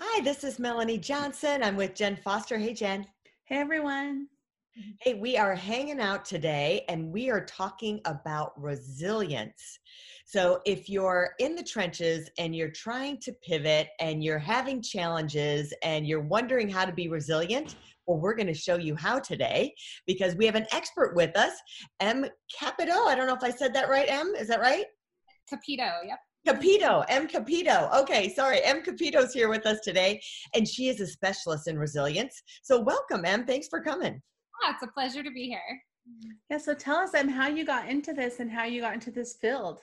Hi, this is Melanie Johnson. I'm with Jen Foster. Hey, Jen. Hey, everyone. Hey, we are hanging out today and we are talking about resilience. So, if you're in the trenches and you're trying to pivot and you're having challenges and you're wondering how to be resilient, well, we're going to show you how today because we have an expert with us, Em Capito. I don't know if I said that right, Em. Is that right? Capito, yep. Capito, Em Capito. Okay, sorry. Em Capito's here with us today, and she is a specialist in resilience. So, welcome, Em. Thanks for coming. Oh, it's a pleasure to be here. Yeah, so tell us, Em, how you got into this and how you got into this field.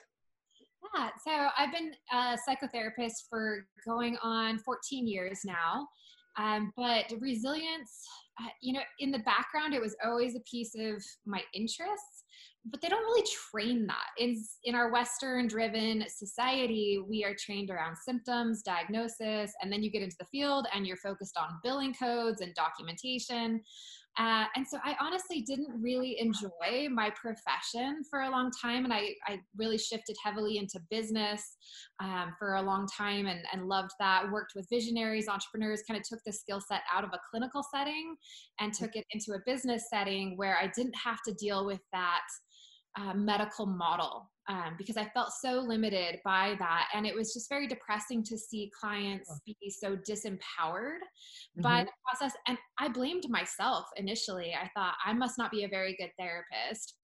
Yeah, so I've been a psychotherapist for going on 14 years now. Um, but resilience, uh, you know, in the background, it was always a piece of my interests but they don't really train that. In in our western driven society we are trained around symptoms diagnosis and then you get into the field and you're focused on billing codes and documentation uh, and so I honestly didn't really enjoy my profession for a long time. And I, I really shifted heavily into business um, for a long time and, and loved that. Worked with visionaries, entrepreneurs, kind of took the skill set out of a clinical setting and took it into a business setting where I didn't have to deal with that uh, medical model um, because I felt so limited by that. And it was just very depressing to see clients be so disempowered mm-hmm. by the process. And I blamed myself initially. I thought I must not be a very good therapist.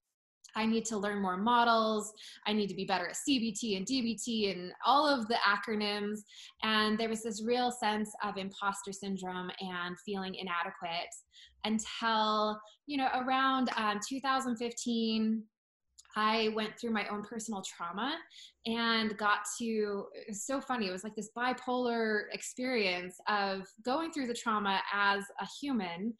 I need to learn more models. I need to be better at CBT and DBT and all of the acronyms. And there was this real sense of imposter syndrome and feeling inadequate until, you know, around um, 2015, I went through my own personal trauma and got to, it was so funny. It was like this bipolar experience of going through the trauma as a human.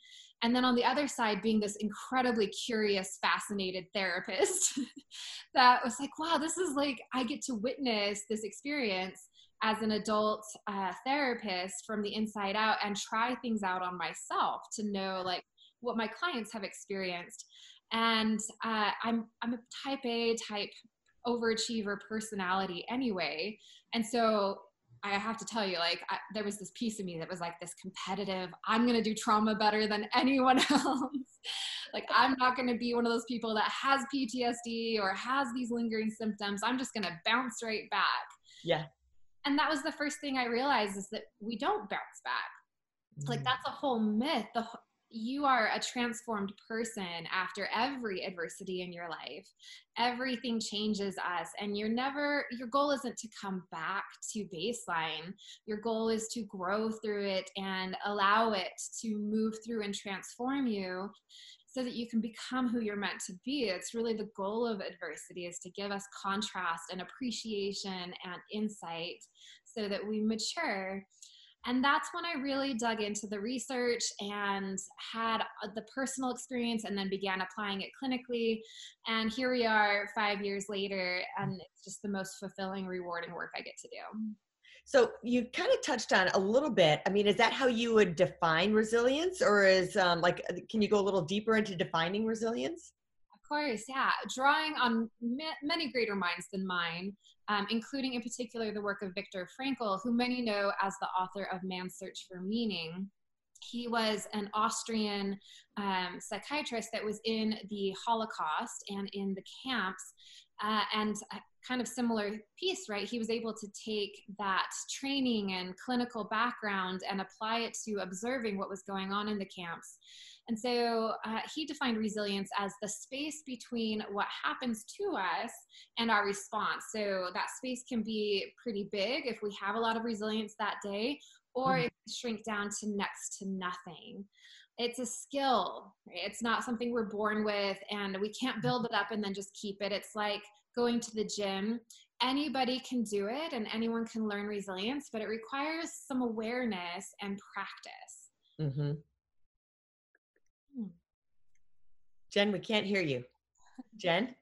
And then on the other side, being this incredibly curious, fascinated therapist that was like, wow, this is like, I get to witness this experience as an adult uh, therapist from the inside out and try things out on myself to know like what my clients have experienced and uh, I'm I'm a type A type overachiever personality anyway, and so I have to tell you, like, I, there was this piece of me that was like this competitive, I'm going to do trauma better than anyone else. like, I'm not going to be one of those people that has PTSD or has these lingering symptoms. I'm just going to bounce right back. Yeah. And that was the first thing I realized is that we don't bounce back. Mm. Like, that's a whole myth. The, you are a transformed person after every adversity in your life. Everything changes us, and you're never, your goal isn't to come back to baseline. Your goal is to grow through it and allow it to move through and transform you so that you can become who you're meant to be. It's really the goal of adversity is to give us contrast and appreciation and insight so that we mature and that's when I really dug into the research and had uh, the personal experience and then began applying it clinically. And here we are five years later, and it's just the most fulfilling, rewarding work I get to do. So you kind of touched on a little bit. I mean, is that how you would define resilience, or is um, like, uh, can you go a little deeper into defining resilience? Of course, yeah. Drawing on many greater minds than mine, um, including in particular the work of Viktor Frankl, who many know as the author of Man's Search for Meaning. He was an Austrian um, psychiatrist that was in the Holocaust and in the camps. Uh, and kind of similar piece, right? He was able to take that training and clinical background and apply it to observing what was going on in the camps and so uh, he defined resilience as the space between what happens to us and our response. So that space can be pretty big if we have a lot of resilience that day, or mm. it can shrink down to next to nothing. It's a skill. It's not something we're born with, and we can't build it up and then just keep it. It's like going to the gym anybody can do it and anyone can learn resilience, but it requires some awareness and practice. Mm-hmm. Jen, we can't hear you. Jen?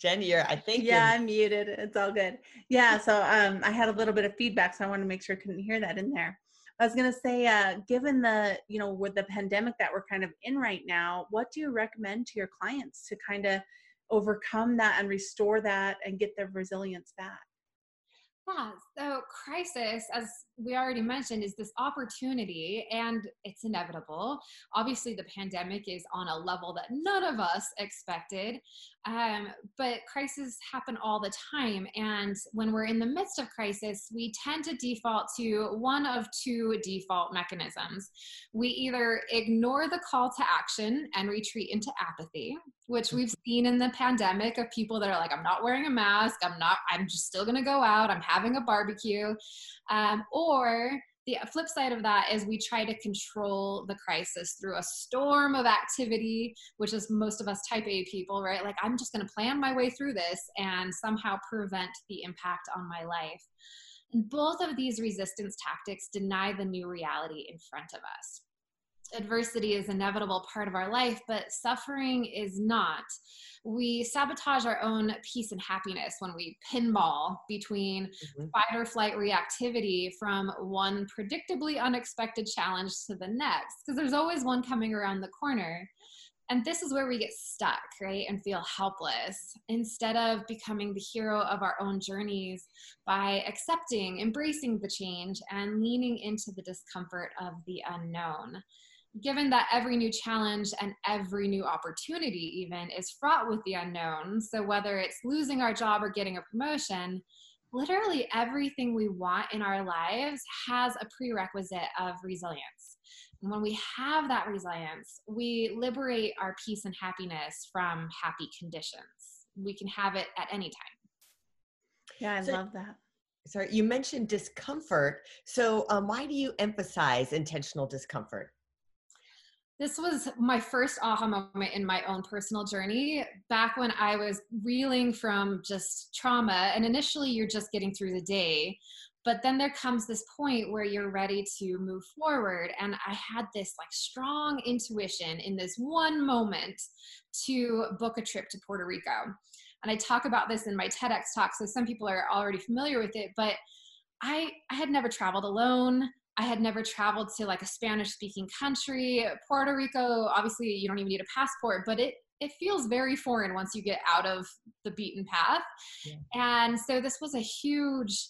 Jen, you're, I think. Yeah, I'm muted. It's all good. Yeah, so um, I had a little bit of feedback, so I wanted to make sure I couldn't hear that in there. I was going to say, uh, given the, you know, with the pandemic that we're kind of in right now, what do you recommend to your clients to kind of overcome that and restore that and get their resilience back? Yeah, so crisis, as we already mentioned, is this opportunity and it's inevitable. Obviously, the pandemic is on a level that none of us expected, um, but crises happen all the time. And when we're in the midst of crisis, we tend to default to one of two default mechanisms. We either ignore the call to action and retreat into apathy, which we've seen in the pandemic of people that are like, I'm not wearing a mask, I'm not, I'm just still gonna go out, I'm having a barbecue. Um, or the flip side of that is we try to control the crisis through a storm of activity, which is most of us type A people, right? Like, I'm just going to plan my way through this and somehow prevent the impact on my life. And both of these resistance tactics deny the new reality in front of us adversity is inevitable part of our life, but suffering is not. We sabotage our own peace and happiness when we pinball between mm-hmm. fight or flight reactivity from one predictably unexpected challenge to the next, because there's always one coming around the corner. And this is where we get stuck, right? And feel helpless instead of becoming the hero of our own journeys by accepting, embracing the change, and leaning into the discomfort of the unknown given that every new challenge and every new opportunity even is fraught with the unknown so whether it's losing our job or getting a promotion literally everything we want in our lives has a prerequisite of resilience. And when we have that resilience we liberate our peace and happiness from happy conditions. We can have it at any time. Yeah i so, love that. sorry you mentioned discomfort. So um, why do you emphasize intentional discomfort this was my first aha moment in my own personal journey back when I was reeling from just trauma. And initially, you're just getting through the day. But then there comes this point where you're ready to move forward. And I had this like strong intuition in this one moment to book a trip to Puerto Rico. And I talk about this in my TEDx talk. So some people are already familiar with it. But I, I had never traveled alone. I had never traveled to like a Spanish speaking country. Puerto Rico, obviously, you don't even need a passport, but it it feels very foreign once you get out of the beaten path. Yeah. And so this was a huge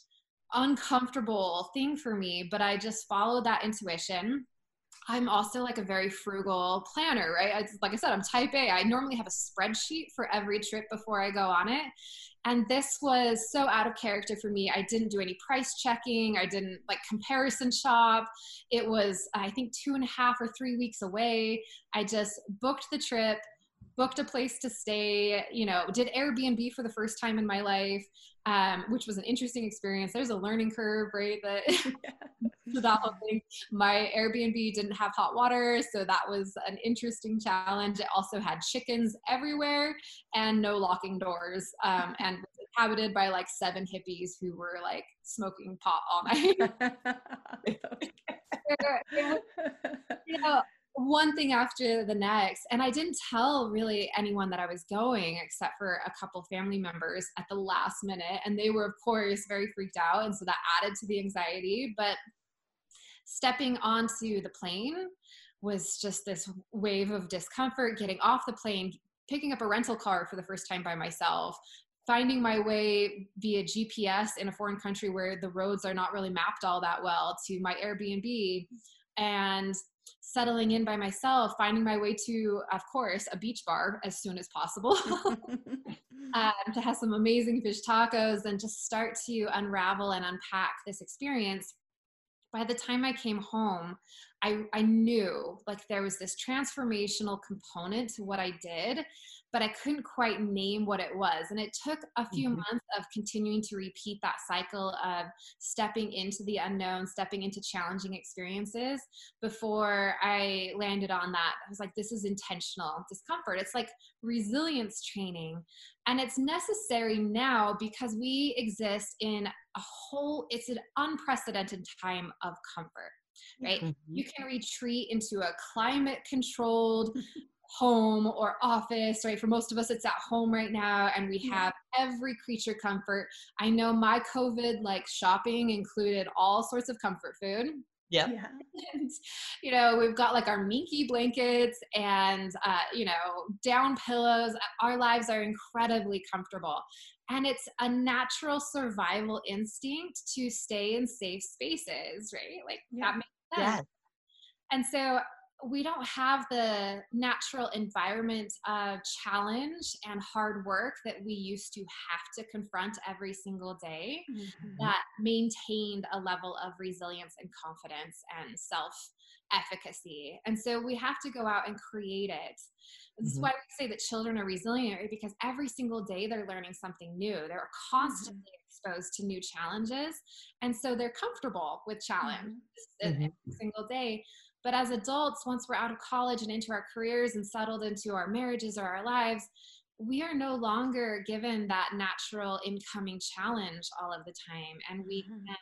uncomfortable thing for me, but I just followed that intuition. I'm also like a very frugal planner, right? I, like I said, I'm type A. I normally have a spreadsheet for every trip before I go on it. And this was so out of character for me. I didn't do any price checking. I didn't like comparison shop. It was, I think, two and a half or three weeks away. I just booked the trip, booked a place to stay, you know, did Airbnb for the first time in my life, um, which was an interesting experience. There's a learning curve, right? That that whole thing. My Airbnb didn't have hot water, so that was an interesting challenge. It also had chickens everywhere and no locking doors, um, and inhabited by like seven hippies who were like smoking pot all night. you know, one thing after the next. And I didn't tell really anyone that I was going except for a couple family members at the last minute. And they were, of course, very freaked out. And so that added to the anxiety. But stepping onto the plane was just this wave of discomfort, getting off the plane, picking up a rental car for the first time by myself, finding my way via GPS in a foreign country where the roads are not really mapped all that well to my Airbnb and settling in by myself, finding my way to, of course, a beach bar as soon as possible um, to have some amazing fish tacos and just start to unravel and unpack this experience. By the time I came home, I, I knew like there was this transformational component to what I did, but I couldn't quite name what it was. And it took a few mm-hmm. months of continuing to repeat that cycle of stepping into the unknown, stepping into challenging experiences before I landed on that. I was like, this is intentional discomfort. It's like resilience training. And it's necessary now because we exist in a whole, it's an unprecedented time of comfort right? Mm-hmm. You can retreat into a climate controlled home or office, right? For most of us, it's at home right now, and we have every creature comfort. I know my COVID like shopping included all sorts of comfort food. Yep. Yeah. And, you know, we've got like our minky blankets and, uh, you know, down pillows. Our lives are incredibly comfortable. And it's a natural survival instinct to stay in safe spaces, right? Like yeah. that makes sense. Yes. And so we don't have the natural environment of challenge and hard work that we used to have to confront every single day mm-hmm. that maintained a level of resilience and confidence and self efficacy. And so we have to go out and create it. This mm-hmm. is why we say that children are resilient, right? Because every single day they're learning something new. They're constantly mm-hmm. exposed to new challenges. And so they're comfortable with challenge mm-hmm. every single day. But as adults, once we're out of college and into our careers and settled into our marriages or our lives, we are no longer given that natural incoming challenge all of the time. And we mm-hmm. can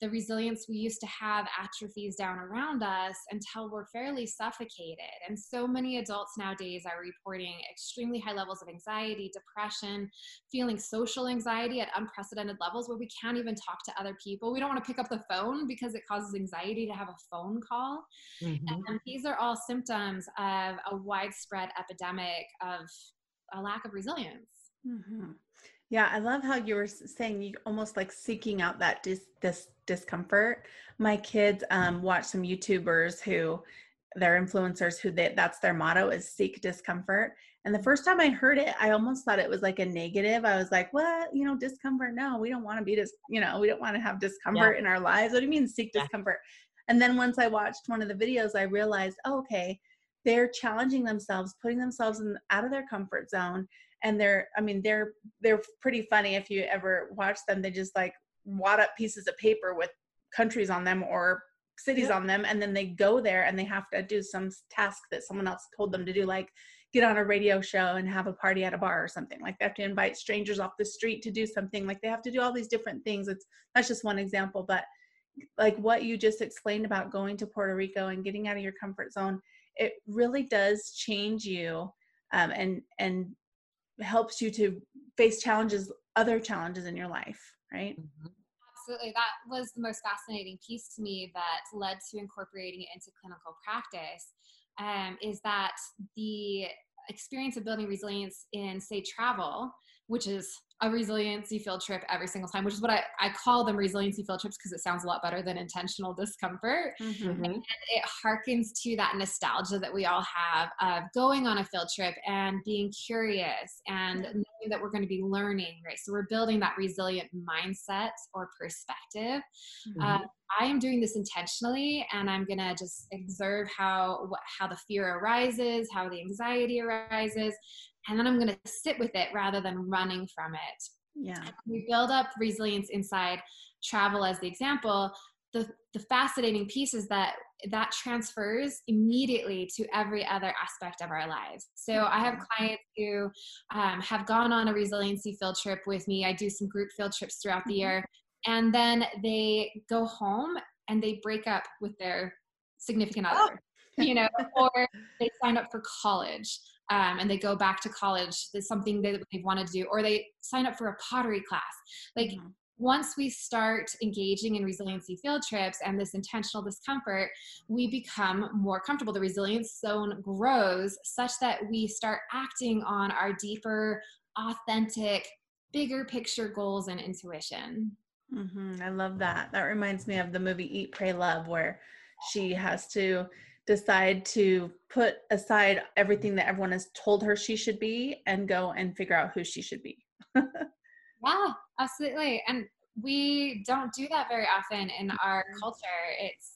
the resilience we used to have atrophies down around us until we're fairly suffocated. And so many adults nowadays are reporting extremely high levels of anxiety, depression, feeling social anxiety at unprecedented levels where we can't even talk to other people. We don't want to pick up the phone because it causes anxiety to have a phone call. Mm-hmm. And these are all symptoms of a widespread epidemic of a lack of resilience. Mm-hmm. Yeah, I love how you were saying you almost like seeking out that dis, dis discomfort. My kids um, watch some YouTubers who they're influencers who they, that's their motto is seek discomfort. And the first time I heard it, I almost thought it was like a negative. I was like, what? You know, discomfort? No, we don't want to be dis, you know, we don't want to have discomfort yeah. in our lives. What do you mean seek yeah. discomfort? And then once I watched one of the videos, I realized, oh, okay, they're challenging themselves, putting themselves in, out of their comfort zone and they're i mean they're they're pretty funny if you ever watch them. They just like wad up pieces of paper with countries on them or cities yep. on them and then they go there and they have to do some task that someone else told them to do like get on a radio show and have a party at a bar or something. Like they have to invite strangers off the street to do something. Like they have to do all these different things. It's that's just one example but like what you just explained about going to puerto rico and getting out of your comfort zone it really does change you um, and and helps you to face challenges other challenges in your life right mm-hmm. absolutely that was the most fascinating piece to me that led to incorporating it into clinical practice um, is that the experience of building resilience in say travel which is a resiliency field trip every single time, which is what I, I call them resiliency field trips because it sounds a lot better than intentional discomfort. Mm-hmm. And it harkens to that nostalgia that we all have of going on a field trip and being curious and knowing that we're going to be learning, right? So we're building that resilient mindset or perspective. Mm-hmm. Uh, I am doing this intentionally and I'm going to just observe how what, how the fear arises, how the anxiety arises, and then I'm going to sit with it rather than running from it. Yeah. we build up resilience inside travel as the example. The, the fascinating piece is that that transfers immediately to every other aspect of our lives. So I have clients who um, have gone on a resiliency field trip with me. I do some group field trips throughout the mm-hmm. year, and then they go home and they break up with their significant oh. other. Oh. you know, or they sign up for college um, and they go back to college there's something that they want to do or they sign up for a pottery class like mm-hmm. once we start engaging in resiliency field trips and this intentional discomfort we become more comfortable the resilience zone grows such that we start acting on our deeper authentic bigger picture goals and intuition mm-hmm. i love that that reminds me of the movie eat pray love where she has to decide to put aside everything that everyone has told her she should be and go and figure out who she should be. yeah, absolutely. And we don't do that very often in our culture. It's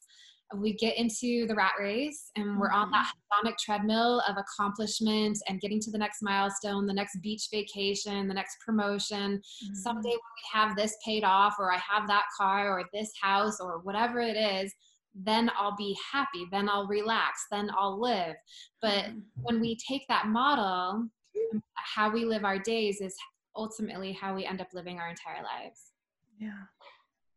we get into the rat race and we're on that Mm-hmm. hedonic treadmill of accomplishment and getting to the next milestone, the next beach vacation, the next promotion. Mm-hmm. Someday when we have this paid off, or I have that car, or this house, or whatever it is, then I'll be happy. Then I'll relax. Then I'll live. But Mhm. when we take that model, how we live our days is ultimately how we end up living our entire lives. yeah.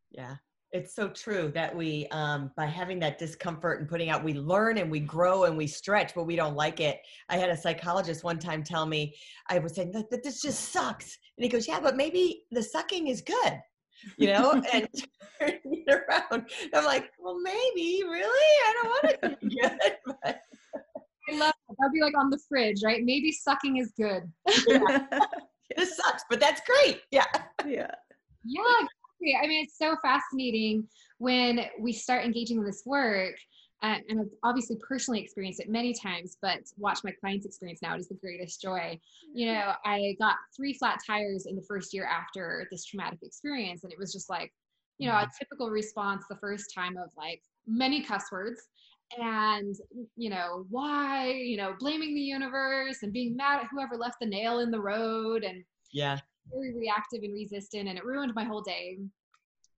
Yeah. It's so true that we, um, by having that discomfort and putting out, we learn and we grow and we stretch, but we don't like it. I had a psychologist one time tell me, I was saying that, that this just sucks. And he goes, Yeah, but maybe the sucking is good, you know? and turning it around. I'm like, Well, maybe, really? I don't want it to be good. But I love it. That'd be like on the fridge, right? Maybe sucking is good. this sucks, but that's great. Yeah. yeah. Yeah, exactly. I mean, it's so fascinating when we start engaging in this work. Uh, and I've obviously personally experienced it many times, but watch my clients experience now. It is the greatest joy. You know, I got three flat tires in the first year after this traumatic experience. And it was just like, you know, a typical response the first time of like many cuss words and, you know, why, you know, blaming the universe and being mad at whoever left the nail in the road and Yeah. very reactive and resistant and it ruined my whole day.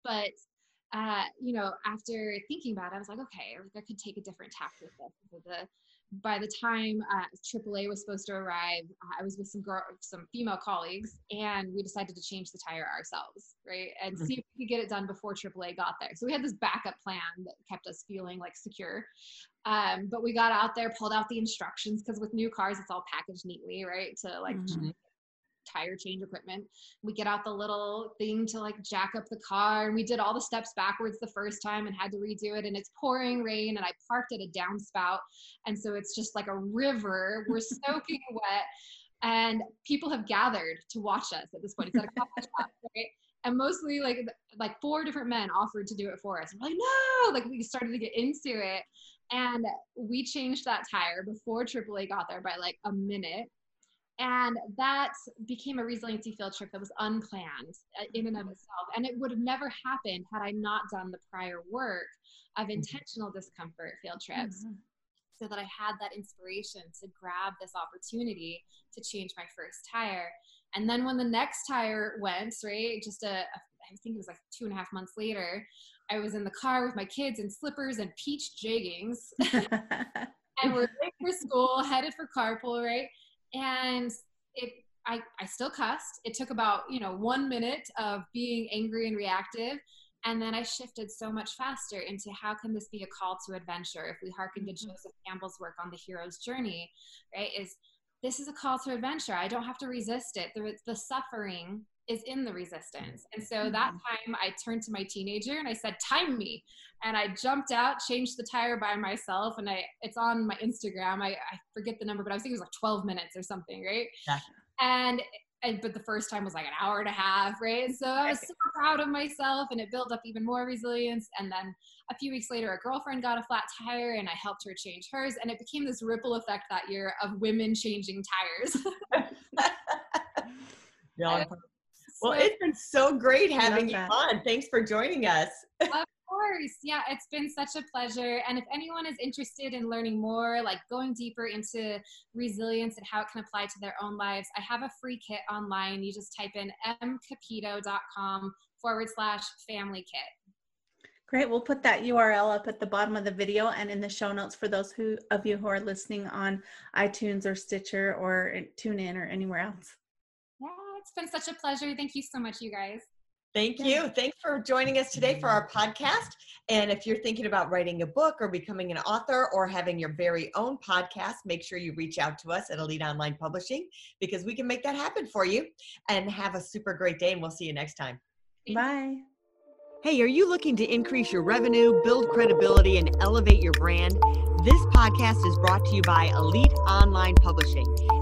But uh, you know after thinking about it i was like okay i could take a different tack with this. The, by the time uh, aaa was supposed to arrive i was with some girl some female colleagues and we decided to change the tire ourselves right? And see if we could get it done before aaa got there. So we had this backup plan that kept us feeling like secure. Um, but we got out there pulled out the instructions because with new cars it's all packaged neatly right to like Mhm. Tire change equipment. We get out the little thing to like jack up the car and we did all the steps backwards the first time and had to redo it and it's pouring rain and I parked at a downspout and so it's just like a river. We're soaking wet and people have gathered to watch us at this point. It's at a coffee shop, right? And mostly like like four different men offered to do it for us. We're like, no, like we started to get into it. And we changed that tire before AAA got there by like a minute and that became a resiliency field trip that was unplanned uh, in and of itself. And it would have never happened had i not done the prior work of intentional discomfort field trips Mhm. so that i had that inspiration to grab this opportunity to change my first tire. And then when the next tire went right just a, a I think it was like two and a half months later i was in the car with my kids in slippers and peach jeggings. And we're late for school, headed for carpool, right? And it, I, I still cussed. It took about, you know, one minute of being angry and reactive. And then I shifted so much faster into how can this be a call to adventure? If we hearken to Mhm. Joseph Campbell's work on the hero's journey, right? Is this is a call to adventure. I don't have to resist it. The, the suffering is in the resistance. And so mm-hmm. that time I turned to my teenager and I said, time me. And I jumped out, changed the tire by myself. And I, it's on my Instagram. I, I forget the number, but I was thinking it was like 12 minutes or something. Right. Yeah. And, and, but the first time was like an hour and a half. Right. And so I was so proud of myself and it built up even more resilience. And then a few weeks later, a girlfriend got a flat tire and I helped her change hers. And it became this ripple effect that year of women changing tires. Yeah. Well, So- it's been so great having you on. Thanks for joining us. Of course. Yeah, it's been such a pleasure. And if anyone is interested in learning more, like going deeper into resilience and how it can apply to their own lives, I have a free kit online. You just type in mcapito.com forward slash family kit. Great. We'll put that URL up at the bottom of the video and in the show notes for those who of you who are listening on iTunes or Stitcher or TuneIn or anywhere else. Yeah, it's been such a pleasure. Thank you so much, you guys. Thank you. Thanks for joining us today for our podcast. And if you're thinking about writing a book or becoming an author or having your very own podcast, make sure you reach out to us at Elite Online Publishing because we can make that happen for you. And have a super great day, and we'll see you next time. Bye. Hey, are you looking to increase your revenue, build credibility, and elevate your brand? This podcast is brought to you by Elite Online Publishing,